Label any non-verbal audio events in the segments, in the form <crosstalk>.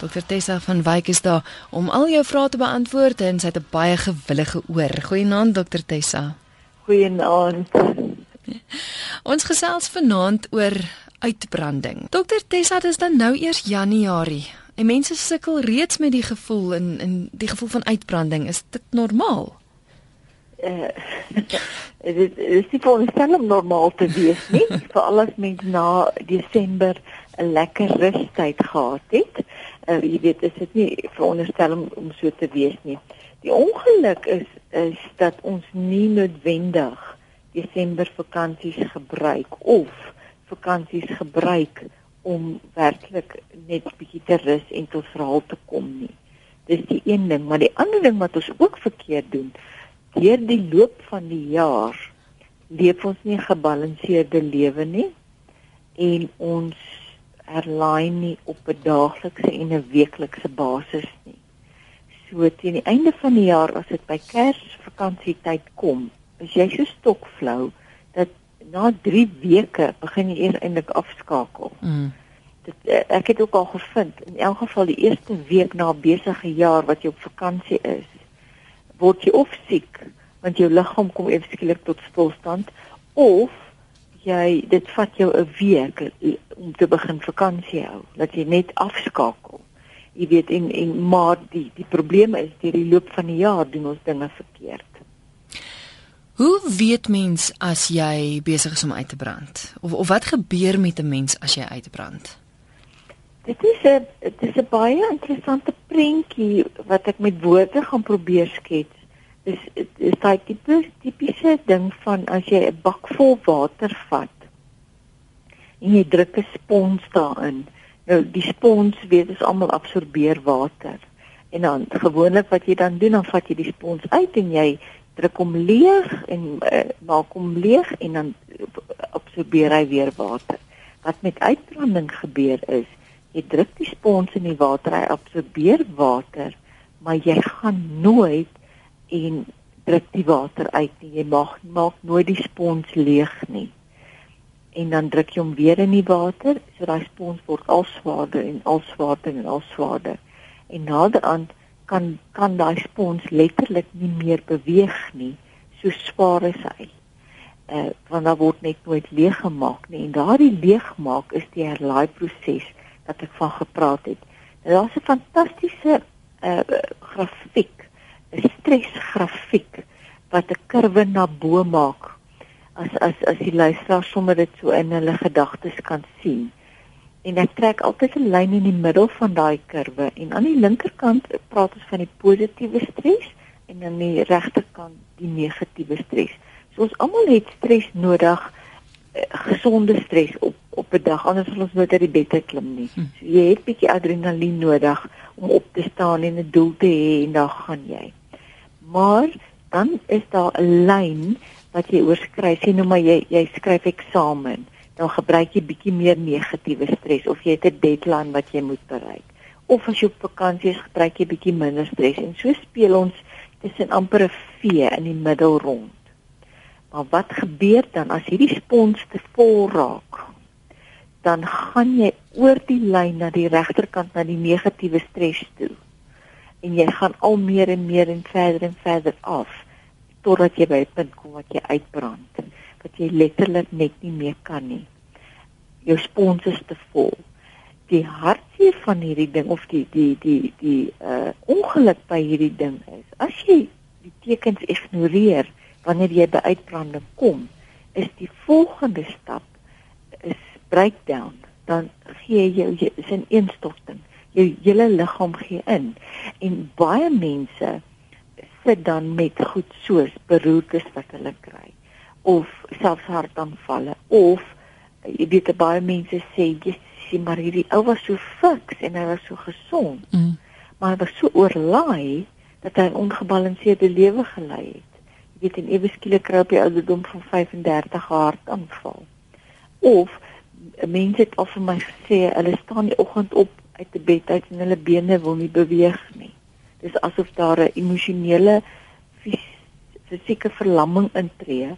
Dr Tessa van Wyk is daar om al jou vrae te beantwoord en sy het 'n baie gewillige oor. Goeienaand Dr Tessa. Goeienaand. Ons gesels vanaand oor uitbranding. Dr Tessa, dit is dan nou eers Januarie. En mense sukkel reeds met die gevoel in in die gevoel van uitbranding. Is dit normaal? <laughs> Uh, dit is nie veronderstel om normaal te wees nie, <laughs> veral as mens na Desember 'n lekker rustyd gehad het. Uh, jy weet, is dit nie veronderstel om, om so te wees nie. Die ongeluk is is dat ons nie noodwendig Desember vakansies gebruik of vakansies gebruik om werklik net bietjie te rus en tot verhaal te kom nie. Dis die een ding, maar die ander ding wat ons ook verkeerd doen, deur die loop van die jaar leef ons nie 'n gebalanseerde lewe nie en ons herlaai nie op 'n daaglikse en 'n weeklikse basis nie. So teen die einde van die jaar as dit by Kersvakansietyd kom, is jy so stokflou dat na 3 weke begin jy eers eintlik afskakel. Mm. Dit eh, ek het ook al gevind in elk geval die eerste week na 'n besige jaar wat jy op vakansie is, word jy of siek want jou liggaam kom ewe skielik tot stilstand of jy dit vat jou 'n week om te begin vakansie hou dat jy net afskakel. Jy weet en en maar die die probleem is deur die loop van die jaar doen ons dinge verkeerd. Hoe weet mens as jy besig is om uit te brand? Of of wat gebeur met 'n mens as jy uitbrand? Dit is 'n dit is 'n baie interessante prentjie wat ek met woorde gaan probeer skets is is daai tipe tipiese ding van as jy 'n bak vol water vat en jy druk 'n spons daarin. Nou die spons weet ons almal absorbeer water. En dan gewoonlik wat jy dan doen, dan vat jy die spons uit en jy druk hom leeg en uh, maak hom leeg en dan absorbeer hy weer water. Wat met uitbranding gebeur is, jy druk die spons in die water, hy absorbeer water, maar jy gaan nooit en druk die water uit nie. Jy mag maak nooit die spons leeg nie. En dan druk jy hom weer in die water, so daai spons word al swaarder en al swaarder en al swaarder. En naderhand kan kan daai spons letterlik nie meer beweeg nie, so swaar is hy. Eh uh, want dan word net nooit leeg gemaak nie. En daardie leegmaak is die herlaai proses wat ek van gepraat het. Nou, Daar's 'n fantastiese eh uh, grafiek 'n stresgrafiek wat 'n kurwe na bo maak. As as as die luisteraar sommer dit so in hulle gedagtes kan sien. En ek trek altyd 'n lyn in die middel van daai kurwe en aan die linkerkant praat ons van die positiewe stres en aan die regterkant die negatiewe stres. So ons almal het stres nodig, eh, gesonde stres op op 'n dag anders sal ons nooit uit die bed klim nie. Hm. So jy het bietjie adrenalien nodig om op te staan en 'n doel te hê en dan gaan jy maar dan is daar 'n lyn wat jy oorskry. Sien nou maar jy jy skryf eksamen, dan gebruik jy bietjie meer negatiewe stres of jy het 'n deadline wat jy moet bereik. Of as jy op vakansie is, gebruik jy bietjie minder stres en so speel ons tussen amper 'n V in die middel rond. Maar wat gebeur dan as hierdie spons te vol raak? Dan gaan jy oor die lyn na die regterkant na die negatiewe stres toe en jy gaan al meer en meer en verder en verder af totdat jy by 'n punt kom wat jy uitbrand wat jy letterlik net nie meer kan nie. Jou spons is te vol. Die hartseer van hierdie ding of die die die die uh ongeluk by hierdie ding is as jy die tekens ignoreer wanneer jy by uitbranding kom is die volgende stap is breakdown. Dan gee jy jou is 'n instorting jou hele liggaam gee in. En baie mense sit dan met goed soos beroertes wat hulle kry of selfs hartaanvalle of jy weet baie mense sê jy sien maar hierdie ou was so fiks en hy was so gesond. Mm. maar hy was so oorlaai dat hy 'n ongebalanseerde lewe gelei het. Jy weet en ewe skielik kry op die ouderdom van 35 hartaanval. Of mense het al vir my gesê hulle staan die oggend op uit die bed uit en hulle bene wil nie beweeg nie. Dis asof daar 'n emosionele fisieke verlamming intree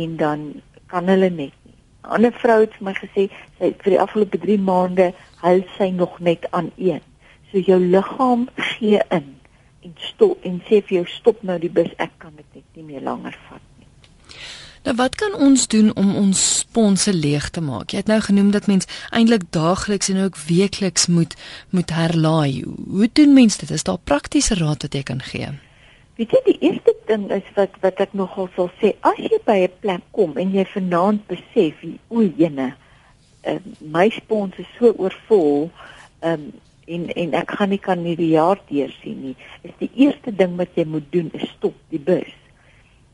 en dan kan hulle net nie. 'n Ander vrou het vir my gesê sy vir die afgelope 3 maande huil sy nog net aan een. So jou liggaam gee in en stop en sê vir jou stop nou die bus, ek kan dit net nie meer langer vat nie. Nou wat kan ons doen om ons sponse leeg te maak? Jy het nou genoem dat mens eintlik daagliks en ook weekliks moet moet herlaai. Hoe doen mens dit? Is daar praktiese raad wat jy kan gee? Weet jy die eerste ding is wat wat ek nogal sal sê, as jy by 'n plek kom en jy vanaand besef, o, jene, uh, my spons is so oorvol, um, en en ek gaan nie kan hierdie jaar deursien nie. Is die eerste ding wat jy moet doen is stop die bus.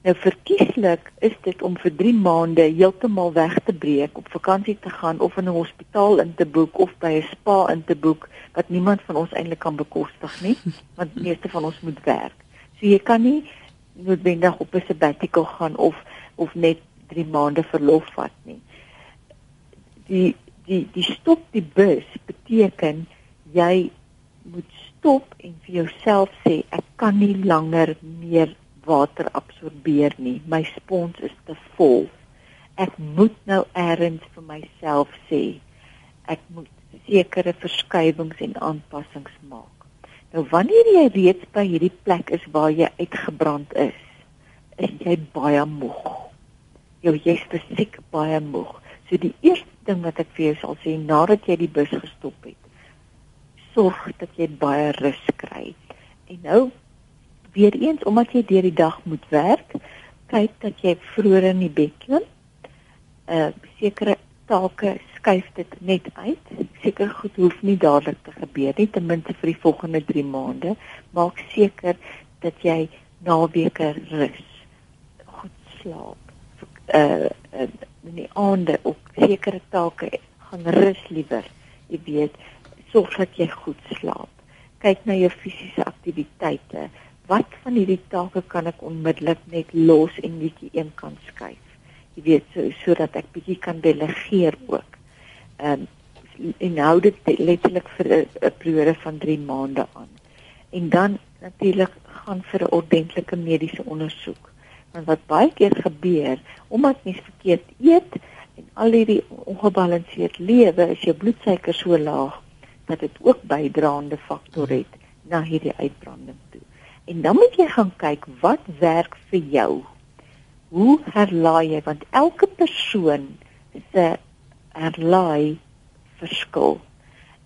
Nou verkieslik is dit om vir 3 maande heeltemal weg te breek, op vakansie te gaan of in 'n hospitaal in te boek of by 'n spa in te boek wat niemand van ons eintlik kan bekostig nie, <laughs> want die meeste van ons moet werk. So jy kan nie noodwendig op 'n sabbatical gaan of of net 3 maande verlof vat nie. Die die die stop die bus beteken jy moet stop en vir jouself sê ek kan nie langer meer water absorbeer nie. My spons is te vol. Ek moet nou eers vir myself sê ek moet sekere verskywings en aanpassings maak. Nou wanneer jy reeds by hierdie plek is waar jy uitgebrand is, is jy baie moeg. Jou jy's fisiek baie moeg. So die eerste ding wat ek vir jou sal sê nadat jy die bus gestop het, sorg dat jy baie rus kry. En nou weer eens omdat jy deur die dag moet werk, kyk dat jy vroeër in die bed klim. Uh sekere take skuif dit net uit. Seker goed hoef nie dadelik te gebeur nie, ten minste vir die volgende 3 maande. Maak seker dat jy naweke rus. Goed slaap. Uh, uh in die aande ook sekere take gaan rus liewer. Jy weet, sorg dat jy goed slaap. Kyk na jou fisiese aktiwiteite. Wat van hierdie take kan ek onmiddellik net los en bietjie een kan skuif? Jy weet so sodat ek bietjie kan delegeer ook. Ehm um, en hou dit letterlik vir 'n periode van 3 maande aan. En dan natuurlik gaan vir 'n ordentlike mediese ondersoek. Want wat baie keer gebeur, omdat mens verkeerd eet en al hierdie ongebalanseerd lewe, is jou bloedsuiker so laag dat dit ook bydraende faktor het na hierdie uitbranding toe. En dan moet jy gaan kyk wat werk vir jou. Hoe herlaai jy want elke persoon se herlaai verskil.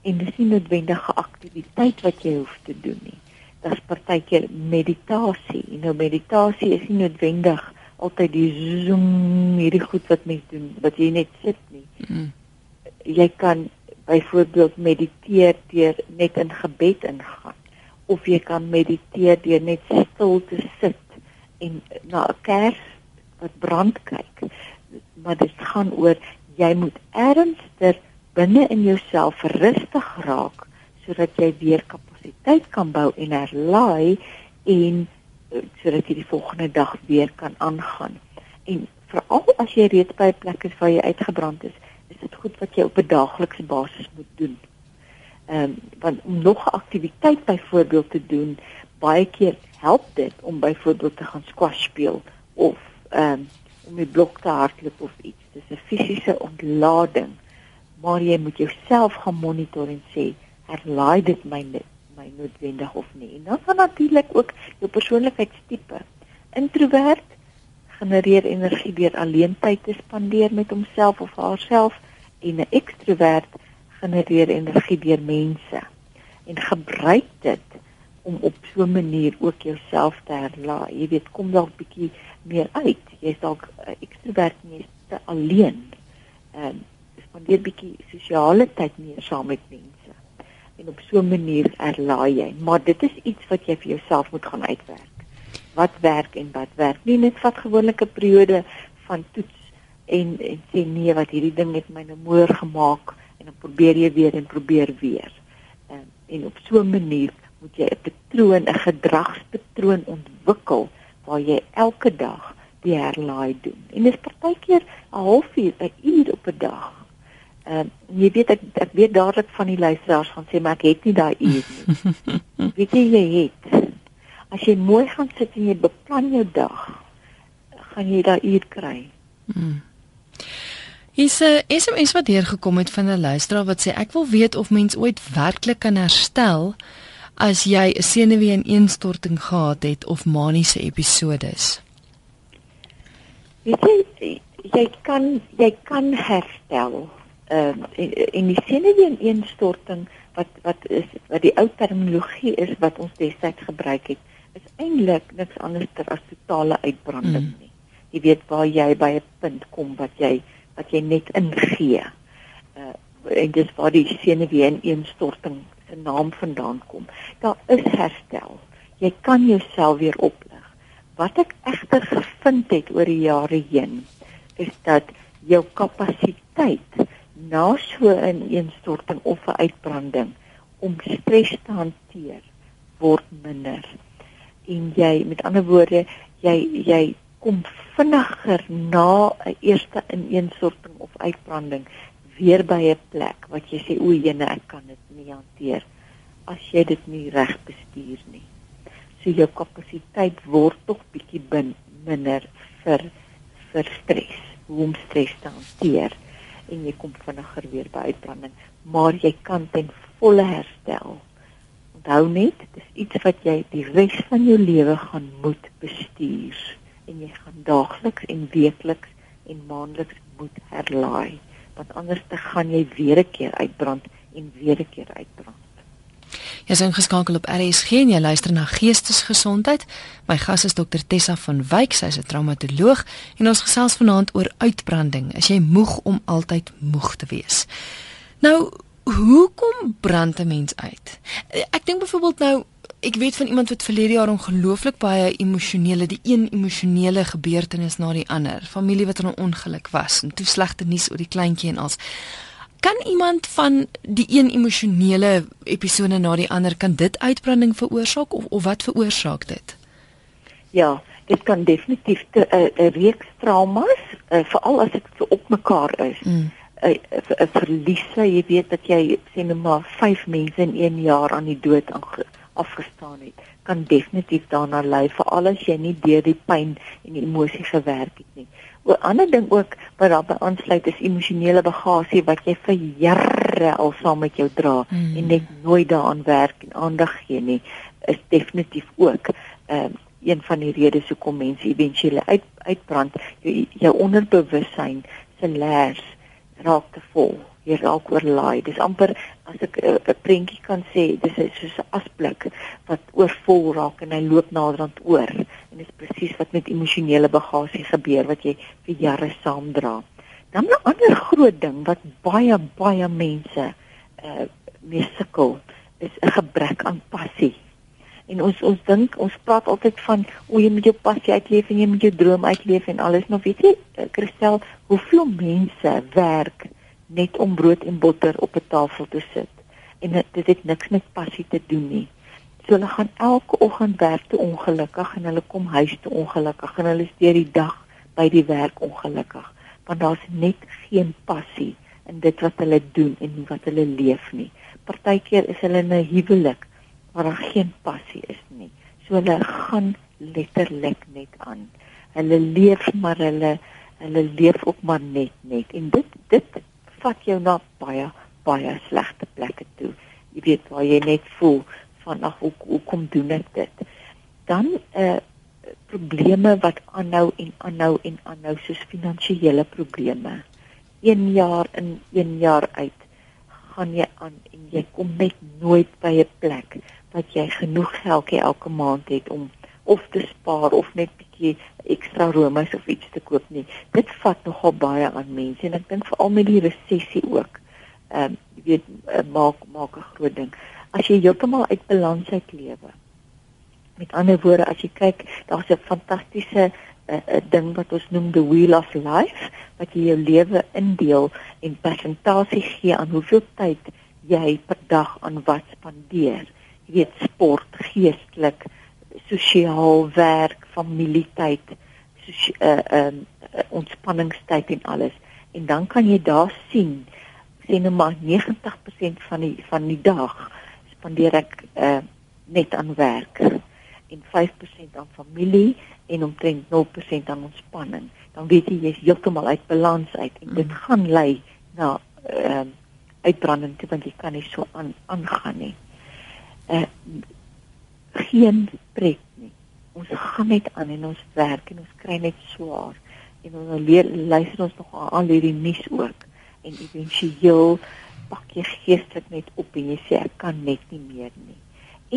En dis nie noodwendige aktiwiteit wat jy hoef te doen nie. Dit's partykeer meditasie. Nou meditasie is nie noodwendig altyd die zoom hierdie goed wat mens doen wat jy net sit nie. Mm. Jy kan byvoorbeeld mediteer deur net in gebed ingaan of jy kan mediteer deur net stil te sit en na 'n kers wat brand kyk maar dit gaan oor jy moet ernstiger binne in jouself rustig raak sodat jy weer kapasiteit kan bou en herlaai en eh, sodat jy die volgende dag weer kan aangaan en veral as jy reeds by 'n plek is waar jy uitgebrand is is dit goed wat jy op 'n daaglikse basis moet doen. Ehm um, want om nog 'n aktiwiteit byvoorbeeld te doen, baie keer help dit om byvoorbeeld te gaan squash speel of ehm um, om die blok te hardloop of iets. Dis 'n fisiese ontlading. Maar jy moet jouself gaan monitor en sê, herlaai dit my net my noodwendig of nie. En dan gaan natuurlik ook jou persoonlikheidstipe. Introvert genereer energie deur alleen tyd te spandeer met homself of haarself en 'n ekstrovert genereer energie deur mense en gebruik dit om op so 'n manier ook jouself te herlaai. Jy weet, kom dalk bietjie meer uit. Jy's dalk 'n ekstrovert en jy's te alleen. En spandeer bietjie sosiale tyd meer saam met mense. En op so 'n manier herlaai jy. Maar dit is iets wat jy vir jouself moet gaan uitwerk wat werk en wat werk nie net vat gewoonlik 'n periode van toets en en sê nee wat hierdie ding het my nou moer gemaak en dan probeer jy weer en probeer weer. En, ehm, en op so 'n manier moet jy 'n patroon 'n gedragspatroon ontwikkel waar jy elke dag die herlaai doen. En dit is partykeer 'n halfuur 'n uur op 'n dag. Uh, jy weet ek ek weet dadelik van die luisteraars gaan sê maar ek het nie daai uur nie. <laughs> Weet jy jy het. As jy mooi gaan sit en jy beplan jou dag, gaan jy daai uur kry. Hmm. Hier's 'n SMS wat deurgekom het van 'n luisteraar wat sê ek wil weet of mens ooit werklik kan herstel as jy 'n senuweeineenstorting gehad het of maniese episodes. Weet jy jy kan jy kan herstel. Ehm uh, en die senuweeineenstorting wat wat is wat die ou terminologie is wat ons destyds gebruik het is eintlik niks anders as totale uitbranding mm. nie. Jy weet waar jy by 'n punt kom wat jy wat jy net ingee. Uh en dis waar die senuwee in instorting se naam vandaan kom. Daar is herstel. Jy kan jouself weer oplig. Wat ek egter gevind het oor die jare heen is dat jou kapasiteit na so 'n instorting of 'n uitbranding om stres te hanteer word minder. En jy met ander woorde, jy jy kom vinniger na 'n eerste ineenstorting of uitbranding weer by 'n plek wat jy sê o, jene, ek kan dit nie hanteer as jy dit nie reg bestuur nie. So jou kapasiteit word tog bietjie bin minder vir vir stres, hoe om stres te hanteer en jy kom vinniger weer by uitbranding, maar jy kan ten volle herstel. Onthou net, dis iets wat jy die res van jou lewe gaan moet bestuur en jy gaan daagliks en weekliks en maandeliks moet herlaai want anders te gaan jy weer 'n keer uitbrand en weer 'n keer uitbrand. Jy is ingeskakel op RSG en jy luister na Geestesgesondheid. My gas is dokter Tessa van Wyk, sy's 'n traumatoloog en ons gesels vanaand oor uitbranding. Is jy moeg om altyd moeg te wees? Nou, hoekom brand 'n mens uit? Ek dink byvoorbeeld nou ek weet van iemand wat verlede jaar ongelooflik baie emosionele, die een emosionele gebeurtenis na die ander, familie wat in 'n ongeluk was en toe slegte nuus oor die kleintjie en als kan iemand van die een emosionele episode na die ander kan dit uitbranding veroorsaak of of wat veroorsaak dit? Ja, dit kan definitief 'n reeks traumas, uh, veral as dit op mekaar is. Mm. 'n verliese, jy weet dat jy sê net maar 5 mense in 1 jaar aan die dood afgestaan het, kan definitief daarna lei veral as jy nie deur die pyn en die emosie gewerk het nie. 'n Ander ding ook wat daarbey aansluit is emosionele bagasie wat jy vir jare al saam met jou dra mm. en net nooit daaraan werk en aandag gee nie, is definitief ook ehm um, een van die redes hoekom mense éventueel uit uitbrand jou, jou onderbewussyn se leers raak te vol jy raak oorlaai. Dis amper as ek eh, 'n prentjie kan sê, dis soos 'n asblik wat oorvol raak en hy loop naderhand oor. En dis presies wat met emosionele bagasie gebeur wat jy vir jare saamdra. Dan 'n ander groot ding wat baie baie mense uh mee sukkel, is 'n gebrek aan passie. En ons ons dink ons praat altyd van o jy moet jou passie uitleef en jy moet jou droom uitleef en alles maar weet jy eh, Christel hoeveel mense werk net om brood en botter op 'n tafel te sit. En dit het niks met passie te doen nie. So hulle gaan elke oggend werk te ongelukkig en hulle kom huis te ongelukkig en hulle steur die dag by die werk ongelukkig want daar's net geen passie in dit wat hulle doen en wat hulle leef nie. Partykeer is hulle in 'n huwelik waar daar geen passie is nie. So hulle gaan letterlik net aan. Hulle leef maar hulle hulle leef ook maar net net en dit dit vat jou na baie baie slegte plekke toe. Jy weet waar jy net voel van ag hoe hoe kom doen ek dit? Dan eh uh, probleme wat aanhou en aanhou en aanhou soos finansiële probleme. 1 jaar in 1 jaar uit gaan jy aan en jy kom net nooit by 'n plek wat jy genoeg geld elke maand het om of te spaar of net bietjie ekstra romas of iets te koop nie. Dit vat nogal baie aan mense en ek dink veral met die resessie ook. Ehm um, jy weet uh, maak maak 'n groot ding. As jy heeltemal uit balans uit lewe. Met ander woorde, as jy kyk, daar's 'n fantastiese 'n uh, uh, ding wat ons noem the wheel of life wat jy jou lewe indeel en persentasie gee aan hoeveel tyd jy per dag aan wat spandeer. Jy weet sport, geestelik, sosiaal werk, familietyd, so uh um uh, ontspanningstyd en alles. En dan kan jy daar sien sien nou maar 90% van die van die dag spandeer ek uh net aan werk. en 5% aan familie en omtrent 0% aan ontspanning, dan weet jy jy's heeltemal uit balans uit en dit mm. gaan lei na ehm uh, uitbranding toe want jy kan nie so aan aangaan nie. Uh geen pret nie. Ons gaan net aan en ons werk en ons kry net swaar en ons leer luister ons nog al hierdie nuus ook en éventueel pak jy geestelik net op en jy sê ek kan net nie meer nie.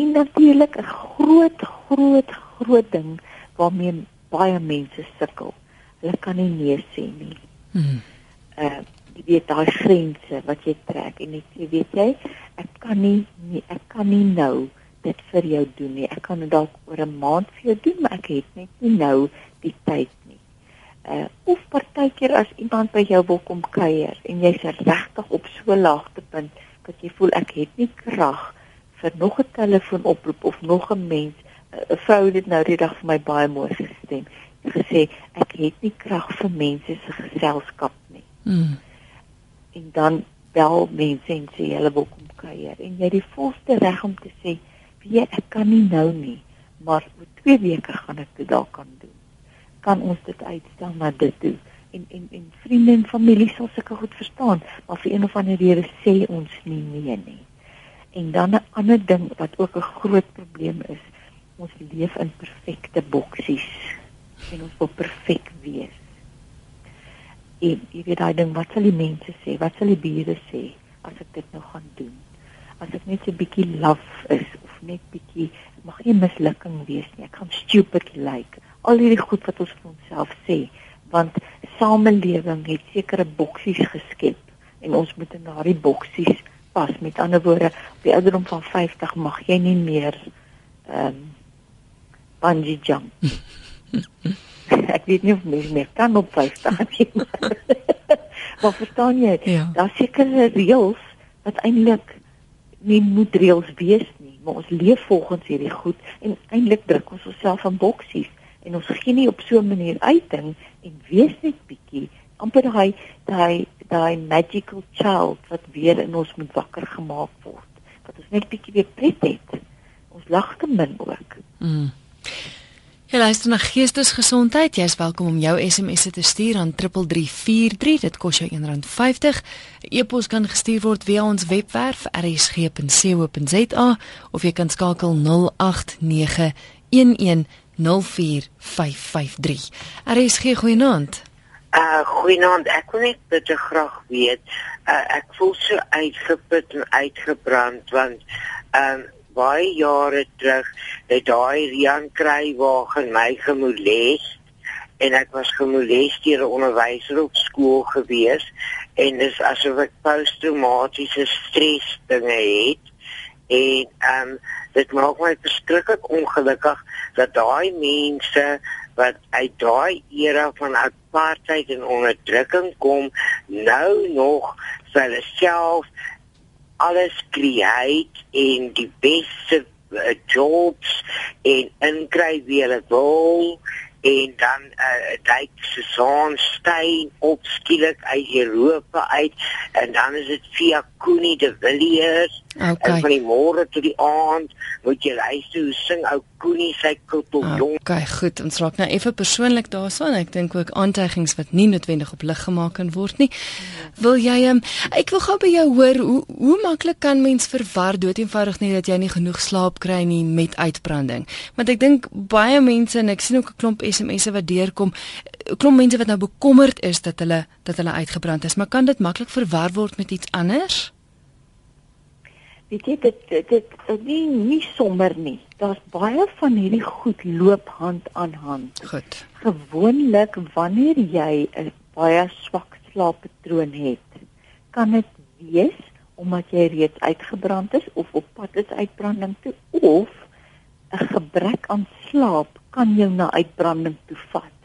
En natuurlik 'n groot groot groot ding waarmee baie mense sukkel. Hulle kan nie nee sê nie. Hmm. Uh jy weet daai grense wat jy trek en net jy weet jy ek kan nie, nie ek kan nie nou dit vir jou doen nie. Ek kan dit dalk oor 'n maand vir jou doen, maar ek het net nie nou die tyd nie. Uh of partykeer as iemand by jou wil kom kuier en jy's regtig op so laagtepunt dat jy voel ek het nie krag vir nog 'n telefoonoproep of nog 'n mens 'n vrou het dit nou die dag vir my baie mooi gestem. Gesê ek het nie krag vir mense se geselskap nie. Mm. En dan bel mense en sê hulle wil kom kuier en jy het die volste reg om te sê, "Weet ek kan nie nou nie, maar oor 2 weke gaan ek dit dalk kan doen." Kan ons dit uitstel na dit toe? En en en vriende en familie sal seker goed verstaan, maar vir een of ander rede sê ons nie nee nie. En dan 'n ander ding wat ook 'n groot probleem is, ons leef in perfekte boksies en ons wil perfek wees. En jy weet daai ding wat sal die mense sê? Wat sal die bure sê as ek dit nou gaan doen? As ek net so 'n bietjie laf is of net bietjie mag nie mislukking wees nie. Ek gaan stupid lyk. Like. Al hierdie goed wat ons vir onsself sê, want samelewing het sekere boksies geskep en ons moet in daardie boksies pas. Met ander woorde, op die ouderdom van 50 mag jy nie meer ehm um, bungee jump. <laughs> ek weet nie of mens meer kan op 50 nie. <laughs> maar verstaan jy? Ja. Daar sekerre reëls wat eintlik nie moet reëls wees maar ons leef volgens hierdie goed en eintlik druk ons onsself in boksies en ons gee nie op so 'n manier uiting en wees net bietjie amper daai daai daai magical child wat weer in ons moet wakker gemaak word. Dat ons net bietjie weer pret het. Ons lag te min ook. Mm. Jy luister na Geestesgesondheid. Jy's welkom om jou SMS te stuur aan 3343. Dit kos jou R1.50. 'n E-pos kan gestuur word via ons webwerf rsg.co.za of jy kan skakel 089 1104553. RSG goeienaand. Uh goeienaand. Ek wil net bitte graag weet, uh, ek voel so uitgeput en uitgebrand want ehm um, baie jare terug het daai Rian Kruiwagen my gemoles en ek was gemoles deur 'n onderwyser op skool gewees en dis asof ek posttraumatiese stres dinge het en um, dit maak my verskriklik ongelukkig dat daai mense wat uit daai era van apartheid en onderdrukking kom nou nog vir hulle self alles create en die beste uh, jobs en inkry wie hulle wil en dan uh, dyk Susan Stein op skielik uit Europa uit en dan is dit via Koenie de Villiers okay. en van die môre tot die aand moet jy luister hoe sing ou Koenie sy koppel jong. Okay, goed, ons raak nou effe persoonlik daaroor. Ek dink ook aantuigings wat nie noodwendig op lig gemaak kan word nie. Wil jy um, ek wil gou by jou hoor hoe hoe maklik kan mens verwar dood eenvoudig nie dat jy nie genoeg slaap kry nie met uitbranding. Want ek dink baie mense en ek sien ook 'n klomp SMS'e wat deurkom, klomp mense wat nou bekommerd is dat hulle dat hulle uitgebrand is, maar kan dit maklik verwar word met iets anders? Weet jy dit dit, dit nie nie sommer nie. Daar's baie van hierdie goed loop hand aan hand. Goed. Gewoonlik wanneer jy 'n baie swak slaappatroon het, kan dit wees omdat jy reeds uitgebrand is of op pad is uitbranding toe of 'n gebrek aan slaap kan jou na uitbranding toe vat.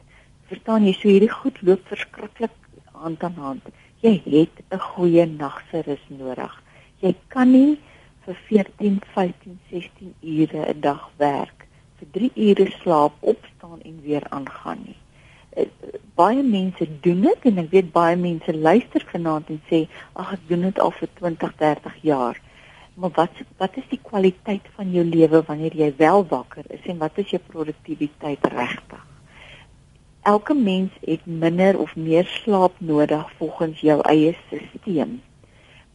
Verstaan jy, so hierdie goed loop verskriklik hand aan hand. Jy het 'n goeie nagserus nodig. Jy kan nie vir 14, 15, 16 ure 'n dag werk, vir 3 ure slaap, opstaan en weer aangaan nie. Uh, baie mense doen dit en ek weet baie mense luister vanaand en sê ag ek doen dit al vir 20, 30 jaar. maar wat wat is die kwaliteit van jou lewe wanneer jy wel wakker is en wat is jou produktiwiteit regtig? Elke mens het minder of meer slaap nodig volgens jou eie stelsel.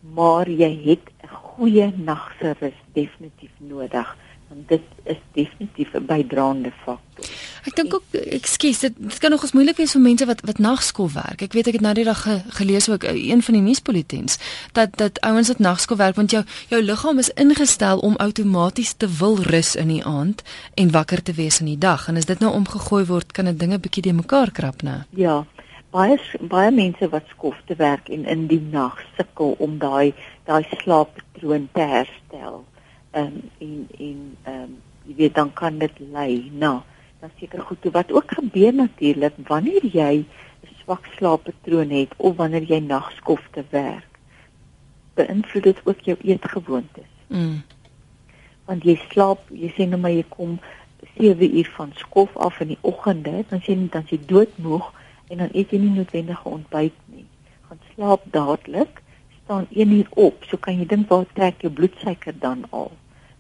Maar jy het 'n goeie nagserus definitief nodig want dit is definitief 'n bydraende faktor. Ek dink ook ekskuus dit, dit kan nogals moeilik wees vir mense wat wat nagskool werk. Ek weet ek het nou die dag ge, gelees ook eh, een van die nuusbulletins dat dat ouens wat nagskool werk want jou jou liggaam is ingestel om outomaties te wil rus in die aand en wakker te wees in die dag en as dit nou omgegooi word kan dit dinge bietjie de mekaar krap nou. Ja. Baie baie mense wat skof te werk en in die nag sukkel om daai daai slaappatroon te herstel um, en en ehm um, jy weet dan kan dit lei na dan seker goed toe wat ook gebeur natuurlik wanneer jy 'n swak slaappatroon het of wanneer jy nagskof te werk beïnvloed dit ook jou eetgewoontes. Mm. Want jy slaap, jy sê nou maar jy kom 7 uur van skof af in die oggende, dan sê jy dan jy doodmoeg en dan eet jy nie noodwendige ontbyt nie. Gaan slaap dadelik staan 1 uur op, so kan jy dink waar trek jou bloedsuiker dan al?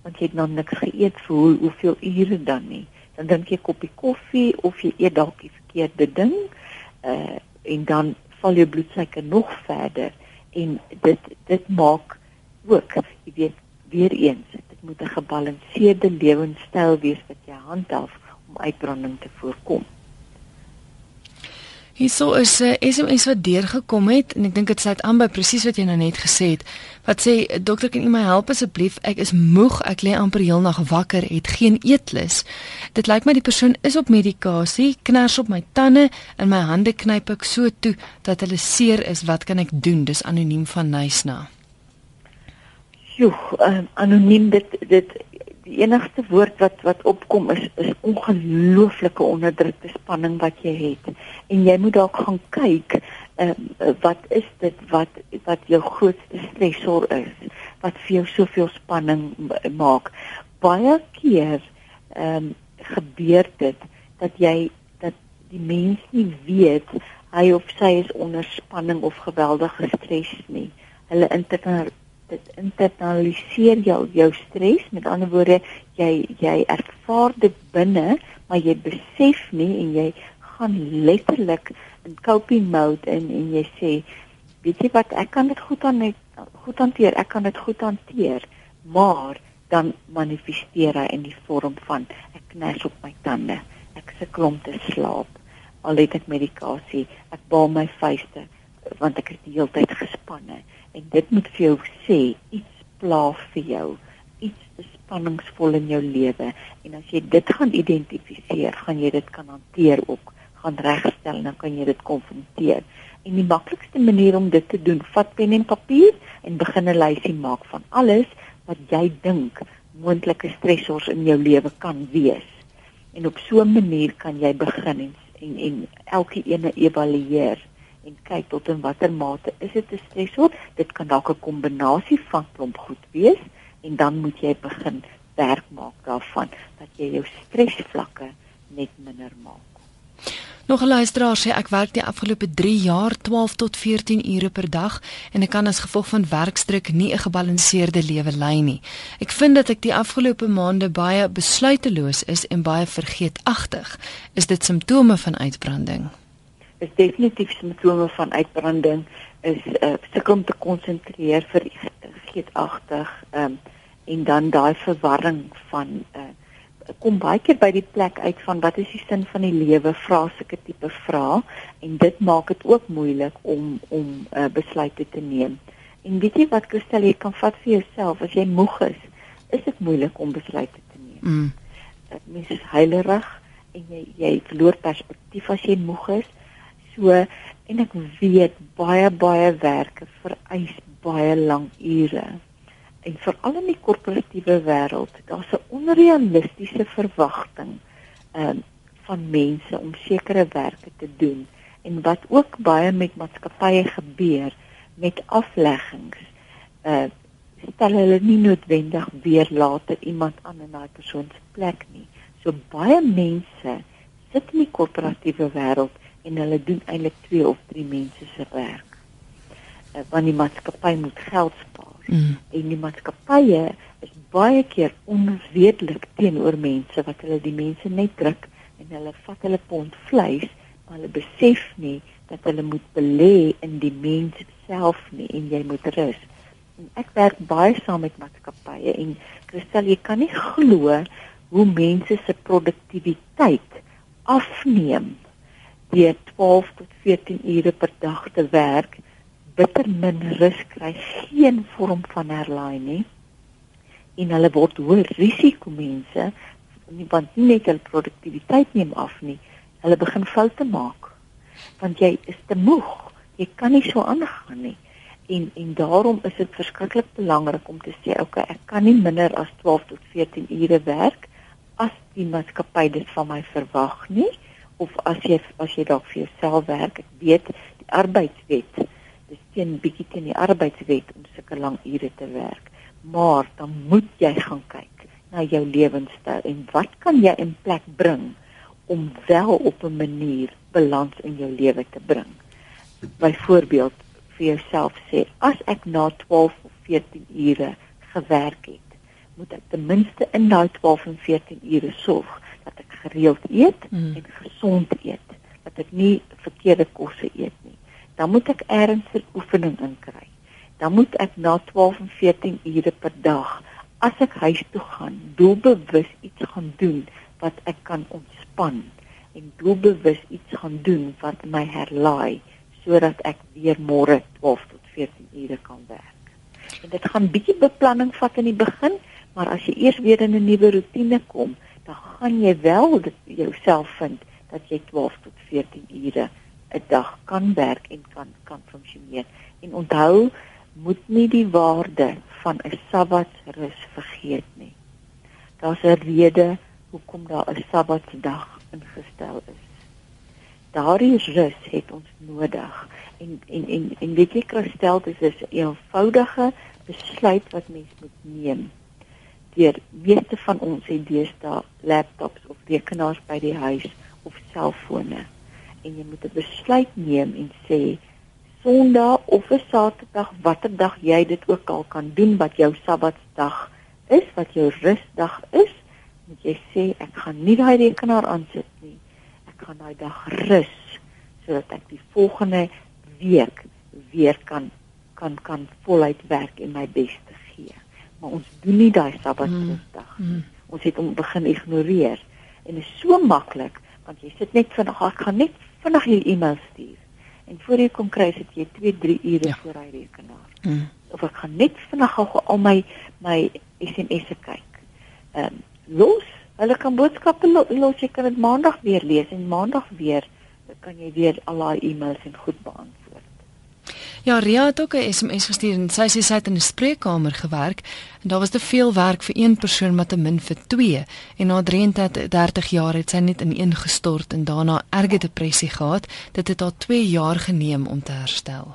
Want jy het nog niks geëet vir hoe, hoeveel ure dan nie. Dan drink jy 'n koppie koffie of jy eet dalk die verkeerde ding, uh en dan val jou bloedsuiker nog verder en dit dit maak ook, jy weet, weer eens, dit moet 'n gebalanseerde lewenstyl wees wat jy handhaaf om uitbranding te voorkom. Hierso is 'n uh, SMS wat deurgekom het en ek dink dit sluit aan by presies wat jy nou net gesê het. Wat sê dokter kan u my help asseblief? Ek is moeg, ek lê amper heel nag wakker, het geen eetlus. Dit lyk my die persoon is op medikasie, knars op my tande en my hande knyp ek so toe dat hulle seer is. Wat kan ek doen? Dis anoniem van Nysna. Joe, um, anoniem dit dit die enigste woord wat wat opkom is is ongelooflike onderdrukte spanning wat jy het. En jy moet dalk gaan kyk uh, wat is dit wat wat jou grootste stresor is wat vir jou soveel spanning maak. Baie keer ehm um, gebeur dit dat jy dat die mens nie weet hy of sy is onder spanning of geweldige stres nie. Hulle interna dit internaliseer jou jou stres. Met ander woorde jy jy ervaar dit binne maar jy besef nie en jy gaan letterlik in coping mode in en jy sê weet jy wat ek kan dit goed aan goed hanteer ek kan dit goed hanteer. Maar dan manifesteer hy in die vorm van ek kners op my tande ek sukkel om te slaap al het ek medikasie ek baal my vuiste want ek is die hele tyd gespanne en dit moet vir jou sê iets pla vir jou iets spanningsvol in jou lewe. En as jy dit gaan identifiseer gaan jy dit kan hanteer ook gaan regstel en dan kan jy dit konfronteer. En die maklikste manier om dit te doen vat pen en papier en begin 'n lysie maak van alles wat jy dink moontlike stressors in jou lewe kan wees. En op so 'n manier kan jy begin en en, en elke ene evalueer en kyk tot in watter mate is dit 'n stresor. Dit kan dalk 'n kombinasie van klomp goed wees en dan moet jy begin werk maak daarvan dat jy jou stresvlakke net minder maak. Nog 'n luisteraar sê ek werk die afgelope 3 jaar 12 tot 14 ure per dag en ek kan as gevolg van werkdruk nie 'n gebalanseerde lewe lei nie. Ek vind dat ek die afgelope maande baie besluiteloos is en baie vergeetagtig. Is dit simptome van uitbranding? Is definitief simptome van uitbranding is uh, sukkel om te konsentreer vir geetagtig um, en dan daai verwarring van uh, kom baie keer by die plek uit van wat is die sin van die lewe vra sulke tipe vrae en dit maak dit ook moeilik om om uh, besluite te neem en weet jy wat Christel jy kan vat vir jouself as jy moeg is is dit moeilik om besluite te neem mm. uh, mens is heilerig en jy jy verloor perspektief as jy moeg is So en ek weet baie baie werke vereis baie lang ure. En veral in die korporatiewe wêreld, daar's 'n onrealistiese verwagting ehm uh, van mense om sekere werke te doen en wat ook baie met maatskappye gebeur met afleggings. Uh stel hulle nie noodwendig weer later iemand aan in daai persoon se plek nie. So baie mense sit in die korporatiewe wêreld en hulle doen eintlik twee of drie mense se werk. Uh, want die maatskappy moet geld spaar. Mm. En die maatskappye is baie keer onredelik teenoor mense wat hulle die mense net druk en hulle vat hulle pond vleis, maar hulle besef nie dat hulle moet belê in die mens self nie en jy moet rus. En ek werk baie saam met maatskappye en Christel, jy kan nie glo hoe mense se produktiwiteit afneem deur 12 tot 14 ure per dag te werk, bitter min rus kry, geen vorm van herlaai nie. En hulle word hoër risiko mense, nie want nie net hul produktiwiteit neem af nie, hulle begin foute maak. Want jy is te moeg, jy kan nie so aangaan nie. En en daarom is dit verskriklik belangrik om te sê, okay, ek kan nie minder as 12 tot 14 ure werk as die maatskappy dit van my verwag nie of as jy as jy dalk vir jouself werk, ek weet die arbeidswet dis teen bietjie teen die arbeidswet om sulke lang ure te werk. Maar dan moet jy gaan kyk na jou lewenstyl en wat kan jy in plek bring om wel op 'n manier balans in jou lewe te bring. Byvoorbeeld vir jouself sê as ek na 12 of 14 ure gewerk het moet ek ten minste in daai 12 en 14 ure sorg gereeld eet mm. en gesond eet, dat ek nie verkeerde kosse eet nie. Dan moet ek ernstige oefening inkry. Dan moet ek na 12 en 14 ure per dag as ek huis toe gaan, doelbewus iets gaan doen wat ek kan ontspan en doelbewus iets gaan doen wat my herlaai sodat ek weer môre 12 tot 14 ure kan werk. En dit gaan bietjie beplanning vat in die begin, Maar as jy eers weer in 'n nuwe rotine kom, dan gaan jy wel jouself vind dat jy 12 tot 14 ure 'n dag kan werk en kan kan funksioneer. En onthou, moet nie die waarde van 'n Sabbatsrus vergeet nie. Daar's 'n rede hoekom daar 'n Sabbatsdag ingestel is. Daardie rus het ons nodig. En en en en weet jy Christel, dit is 'n eenvoudige besluit wat mens moet neem deur meeste van ons het deesdae laptops of rekenaars by die huis of selfone. En jy moet 'n besluit neem en sê Sondag of 'n Saterdag watter dag jy dit ook al kan doen wat jou Sabbatsdag is wat jou rusdag is moet jy sê ek gaan nie daai rekenaar aansit nie. Ek gaan daai dag rus sodat ek die volgende week weer kan kan kan voluit werk en my bes te maar ons doen nie daai Sabbatsdag nie. Mm. Ons het hom begin ignoreer en dit is so maklik want jy sit net vinnig ek gaan net vinnig hier e-mail stuur. En voor jy kom kry sit jy 2, 3 ure ja. voor hy rekenaar. Mm. Of ek gaan net vinnig gou al my my SMS'e kyk. Ehm um, los, hulle kan boodskappe lo los, jy kan dit maandag weer lees en maandag weer kan jy weer al daai e-mails en goed beantwoord. Ja, Ria het ook 'n SMS gestuur en sy sê sy het in 'n spreekkamer gewerk en daar was te veel werk vir een persoon maar te min vir twee en na 33 jaar het sy net ineengestort en daarna erge depressie gehad. Dit het haar 2 jaar geneem om te herstel.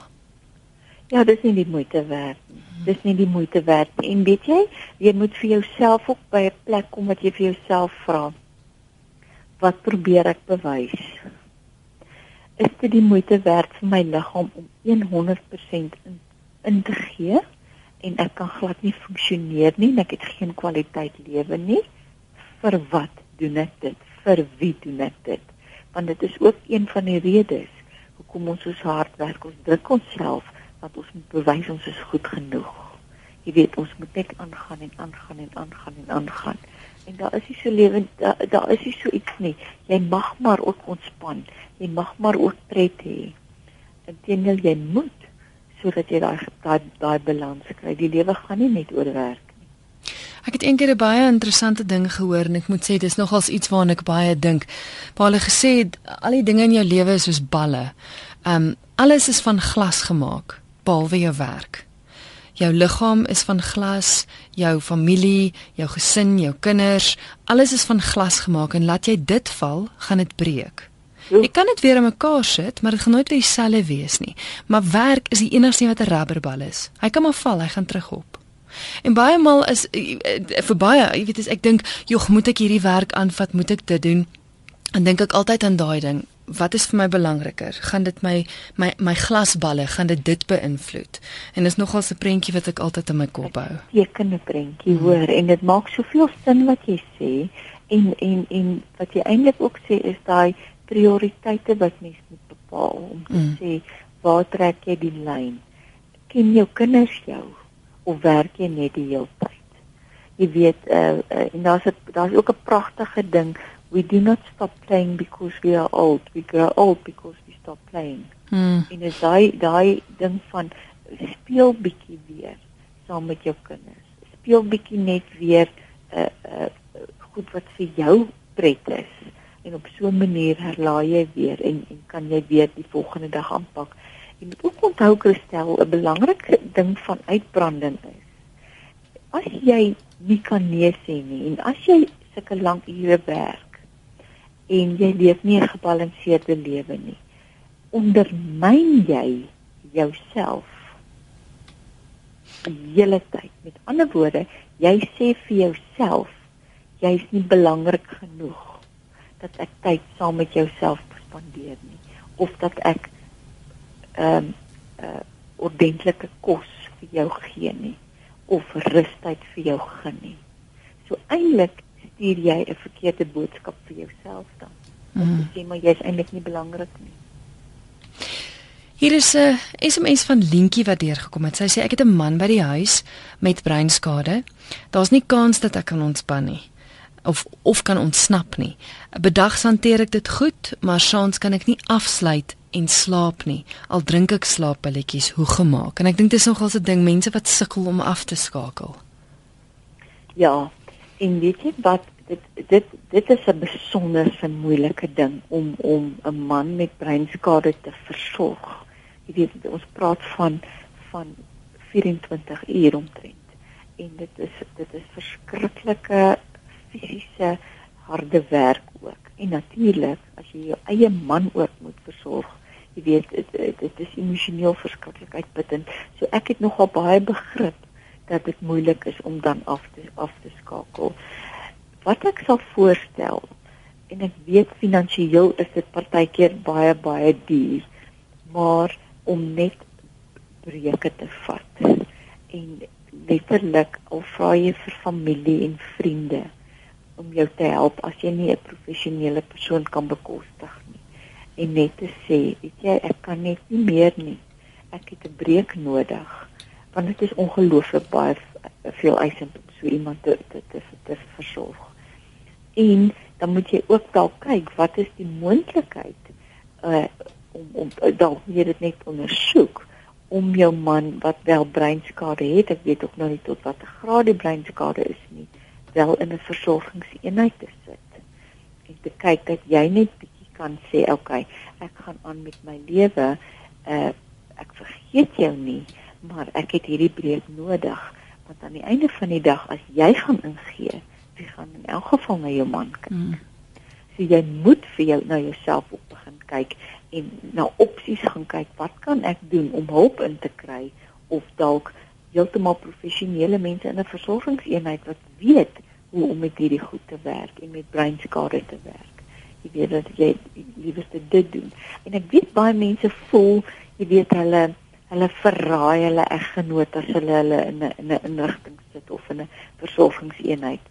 Ja, dis nie die moeite werd nie. Dis nie die moeite werd nie. En weet jy, jy moet vir jouself ook by 'n plek kom wat jy vir jouself vra. Wat probeer ek bewys? Is dit die moeite werd vir my liggaam om 100% in, in te gee? En ek kan glad nie funksioneer nie en ek het geen kwaliteit lewe nie. Vir wat doen ek dit? Vir wie doen ek dit? Want dit is ook een van die redes hoekom ons so hard werk. Ons druk onsself dat ons moet bewys ons is goed genoeg. Jy weet ons moet net aangaan en aangaan en aangaan en aangaan. En daar is nie so lewend daar, daar is nie so iets nie. Jy mag maar ook ontspan jy mag maar ook pret hê. Inteendeel jy moet sodat jy daai daai daai balans kry. Die lewe gaan nie net oor werk nie. Ek het eendag 'n baie interessante ding gehoor en ek moet sê dis nogals iets waarna ek baie dink. Waar hulle gesê het al die dinge in jou lewe is soos balle. Um alles is van glas gemaak behalwe jou werk. Jou liggaam is van glas, jou familie, jou gesin, jou kinders, alles is van glas gemaak en laat jy dit val, gaan dit breek. Jy kan dit weer in mekaar sit, maar dit gaan nooit weer dieselfde wees nie. Maar werk is die enigste ding wat 'n rubberbal is. Hy kan maar val, hy gaan terugop. En baie maal is eh, eh, vir baie, jy weet, ek dink, "Jog, moet ek hierdie werk aanvat? Moet ek dit doen?" En dink ek altyd aan daai ding. wat is vir my belangriker? Gaan dit my my my glasballe gaan dit dit beïnvloed? En dis nogal 'n prentjie wat ek altyd in my kop hou. Tekene prentjie, hmm. hoor, en dit maak soveel sin wat jy sê en en en wat jy eintlik ook sê is daai prioriteite wat mens moet bepaal om te hmm. sê waar trek jy die lyn? Ken jou kinders jou of werk jy net die hele tyd? Jy weet, uh, uh, en daar's daar's ook 'n pragtige ding we do not stop playing because we are old we grow old because we stop playing hmm. en is daai daai ding van speel bietjie weer saam met jou kinders speel bietjie net weer 'n uh, uh, goed wat vir jou pret is en op so 'n manier herlaai jy weer en en kan jy weer die volgende dag aanpak jy moet ook onthou Christel 'n belangrike ding van uitbranding is as jy nie kan nee sê nie en as jy sulke lank ure werk en jy leef nie 'n gebalanseerde lewe nie. Ondermyn jy jouself hele tyd. Met ander woorde, jy sê vir jouself jy's nie belangrik genoeg dat ek tyd saam met jouself spandeer nie of dat ek ehm um, uh, ordentlike kos vir jou gee nie of rustyd vir jou gun nie. So eintlik stuur jy 'n verkeerde boodskap vir jouself dan. Mm. Jy sê maar jy's eintlik nie belangrik nie. Hier is 'n SMS van Lientjie wat deurgekom het. Sy sê ek het 'n man by die huis met breinskade. Daar's nie kans dat ek kan ontspan nie of of kan ontsnap nie. Bedags hanteer ek dit goed, maar saans kan ek nie afsluit en slaap nie. Al drink ek slaappilletjies, hoe gemaak? En ek dink dit is nogal 'n ding mense wat sukkel om af te skakel. Ja, En weet jy wat dit dit dit is 'n besonderse moeilike ding om om 'n man met breinskade te versorg. Jy weet ons praat van van 24 uur omtrent. En dit is dit is verskriklike fisiese harde werk ook. En natuurlik as jy jou eie man ook moet versorg, jy weet dit dit is emosioneel verskriklik uitputtend. So ek het nogal baie begrip dat dit moeilik is om dan af te af te skakel. Wat ek sal voorstel en ek weet finansiëel is dit partykeer baie baie duur, maar om net breuke te vat en letterlik al vra jy vir familie en vriende om jou te help as jy nie 'n professionele persoon kan bekostig nie en net te sê, weet jy, ek kan net nie meer nie. Ek het 'n breek nodig want dit is ongelooflik baie veel eisend om so iemand te te te, te versorg. En dan moet jy ook dalk kyk wat is die moontlikheid uh om om dalk jy dit net ondersoek om jou man wat wel breinskade het, ek weet ook nou nie tot watter graad die breinskade is nie, wel in 'n versorgingseenheid te sit. En te kyk dat jy net bietjie kan sê, "Oké, okay, ek gaan aan met my lewe. Uh ek vergeet jou nie." maar ek het hierdie breek nodig want aan die einde van die dag as jy gaan ingee, jy gaan in elk geval na jou man kyk. Mm. So jy moet vir jou na jouself op begin kyk en na opsies gaan kyk. Wat kan ek doen om hulp in te kry of dalk heeltemal professionele mense in 'n versorgingseenheid wat weet hoe om met hierdie goed te werk en met breinskade te werk. Jy weet dat jy liewerste dit doen. En ek weet baie mense voel, jy weet hulle hulle verraai hulle eggenoot as hulle hulle in 'n in 'n inrigting sit of in 'n versorgingseenheid.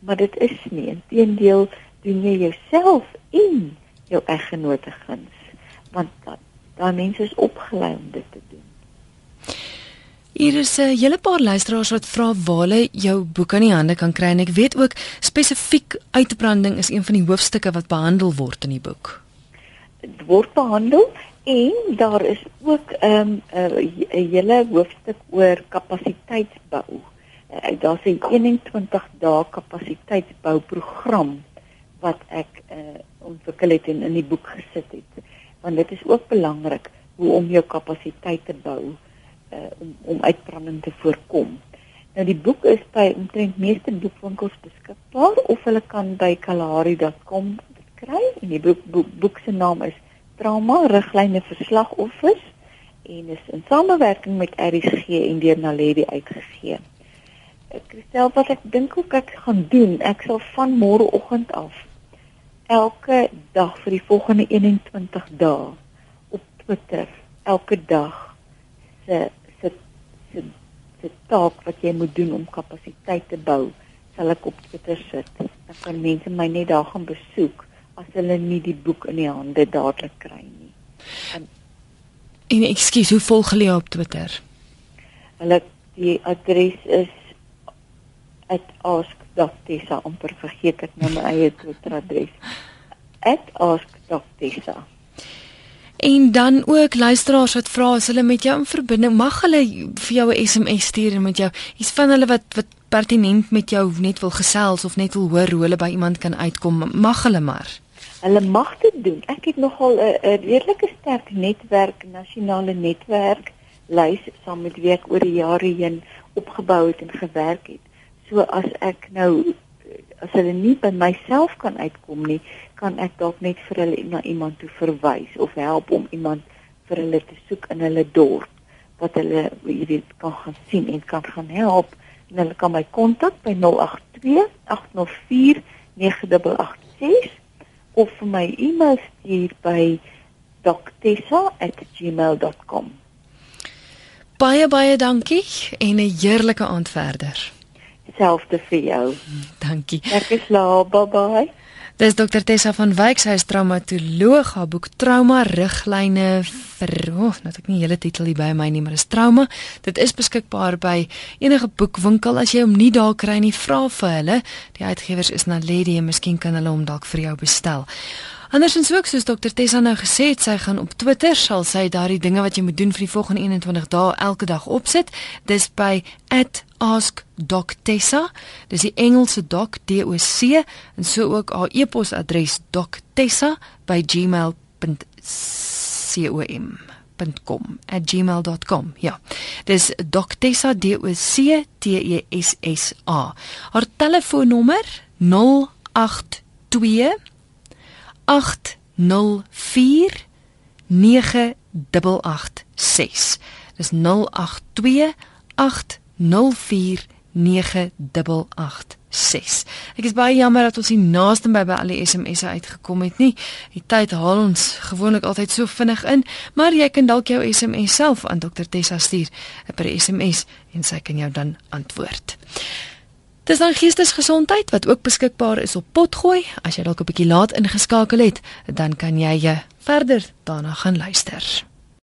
Maar dit is nie. Inteendeel doen jy jouself en jou eggenoot guns want daai mense is opgelei om dit te doen. Hier is 'n hele paar luisteraars wat vra waar hulle jou boek in die hande kan kry en ek weet ook spesifiek uitbranding is een van die hoofstukke wat behandel word in die boek. Dit word behandel En daar is ook 'n um, uh, hele hoofstuk oor kapasiteitsbou. Uh, Daar's 'n 21 dae kapasiteitsbouprogram wat ek uh, ontwikkel het en in die boek gesit het. Want dit is ook belangrik hoe om jou kapasiteit te bou uh, om om uitbranding te voorkom. Nou die boek is by omtrent meeste boekwinkels beskikbaar of hulle kan by kalahari.com kry en die boek, boek, boek se naam is trauma riglyne verslagoffers en is in samewerking met RSG en deur Naledi uitgegee. Ek stel wat ek dink ook ek gaan doen, ek sal van môreoggend af elke dag vir die volgende 21 dae op Twitter elke dag se se se taak wat jy moet doen om kapasiteit te bou, sal ek op Twitter sit. Dan kan mense my net daar gaan besoek as hulle nie die boek in die hande dadelik kry nie. En, en ekskuus, hoe volg jy op Twitter? Hulle die adres is @ask.tessa amper vergeet ek nou my eie Twitter adres. @ask.tessa En dan ook luisteraars wat vra as hulle met jou in verbinding? Mag hulle vir jou 'n SMS stuur en met jou iets van hulle wat wat pertinent met jou net wil gesels of net wil hoor hoe hulle by iemand kan uitkom mag hulle maar. Hulle mag dit doen. Ek het nogal 'n redelike sterk netwerk nasionale netwerk lys saam met wie ek oor die jare heen opgebou het en gewerk het. So as ek nou as hulle nie by myself kan uitkom nie kan ek dalk net vir hulle na iemand toe verwys of help om iemand vir hulle te soek in hulle dorp wat hulle jy weet kan gaan sien en kan gaan help en hulle kan my kontak by 082 804 9886 of vir my e-mail stuur by doctessa@gmail.com Baie baie dankie en 'n heerlike aand verder. Selfde vir jou. Dankie. Ek is laat. Bye bye. Dis dokter Tessa van Wyk, sy is traumatoloog, haar boek Trauma riglyne vir, oh, nou het ek nie hele titel hier by my nie, maar dis trauma. Dit is beskikbaar by enige boekwinkel as jy hom nie daar kry nie, vra vir hulle. Die uitgewers is Naledi en miskien kan hulle hom dalk vir jou bestel. Andersins ook soos dokter Tessa nou gesê het, sy gaan op Twitter sal sy daardie dinge wat jy moet doen vir die volgende 21 dae elke dag opsit. Dis by @askdoctessa. Dis die Engelse doc D O C en so ook haar e-posadres doctessa@gmail.com .com@gmail.com. Ja. Dis doctessa D O C T E S S A. Haar telefoonnommer 082 08249886. Dis 0828049886. Ek is baie jammer dat ons nie naaste by by al die SMS'e uitgekom het nie. Die tyd haal ons gewoonlik altyd so vinnig in, maar jy kan dalk jou SMS self aan Dr Tessa stuur per SMS en sy kan jou dan antwoord. Dis dan geestesgesondheid wat ook beskikbaar is op Potgooi. As jy dalk 'n bietjie laat ingeskakel het, dan kan jy verder daarna gaan luister.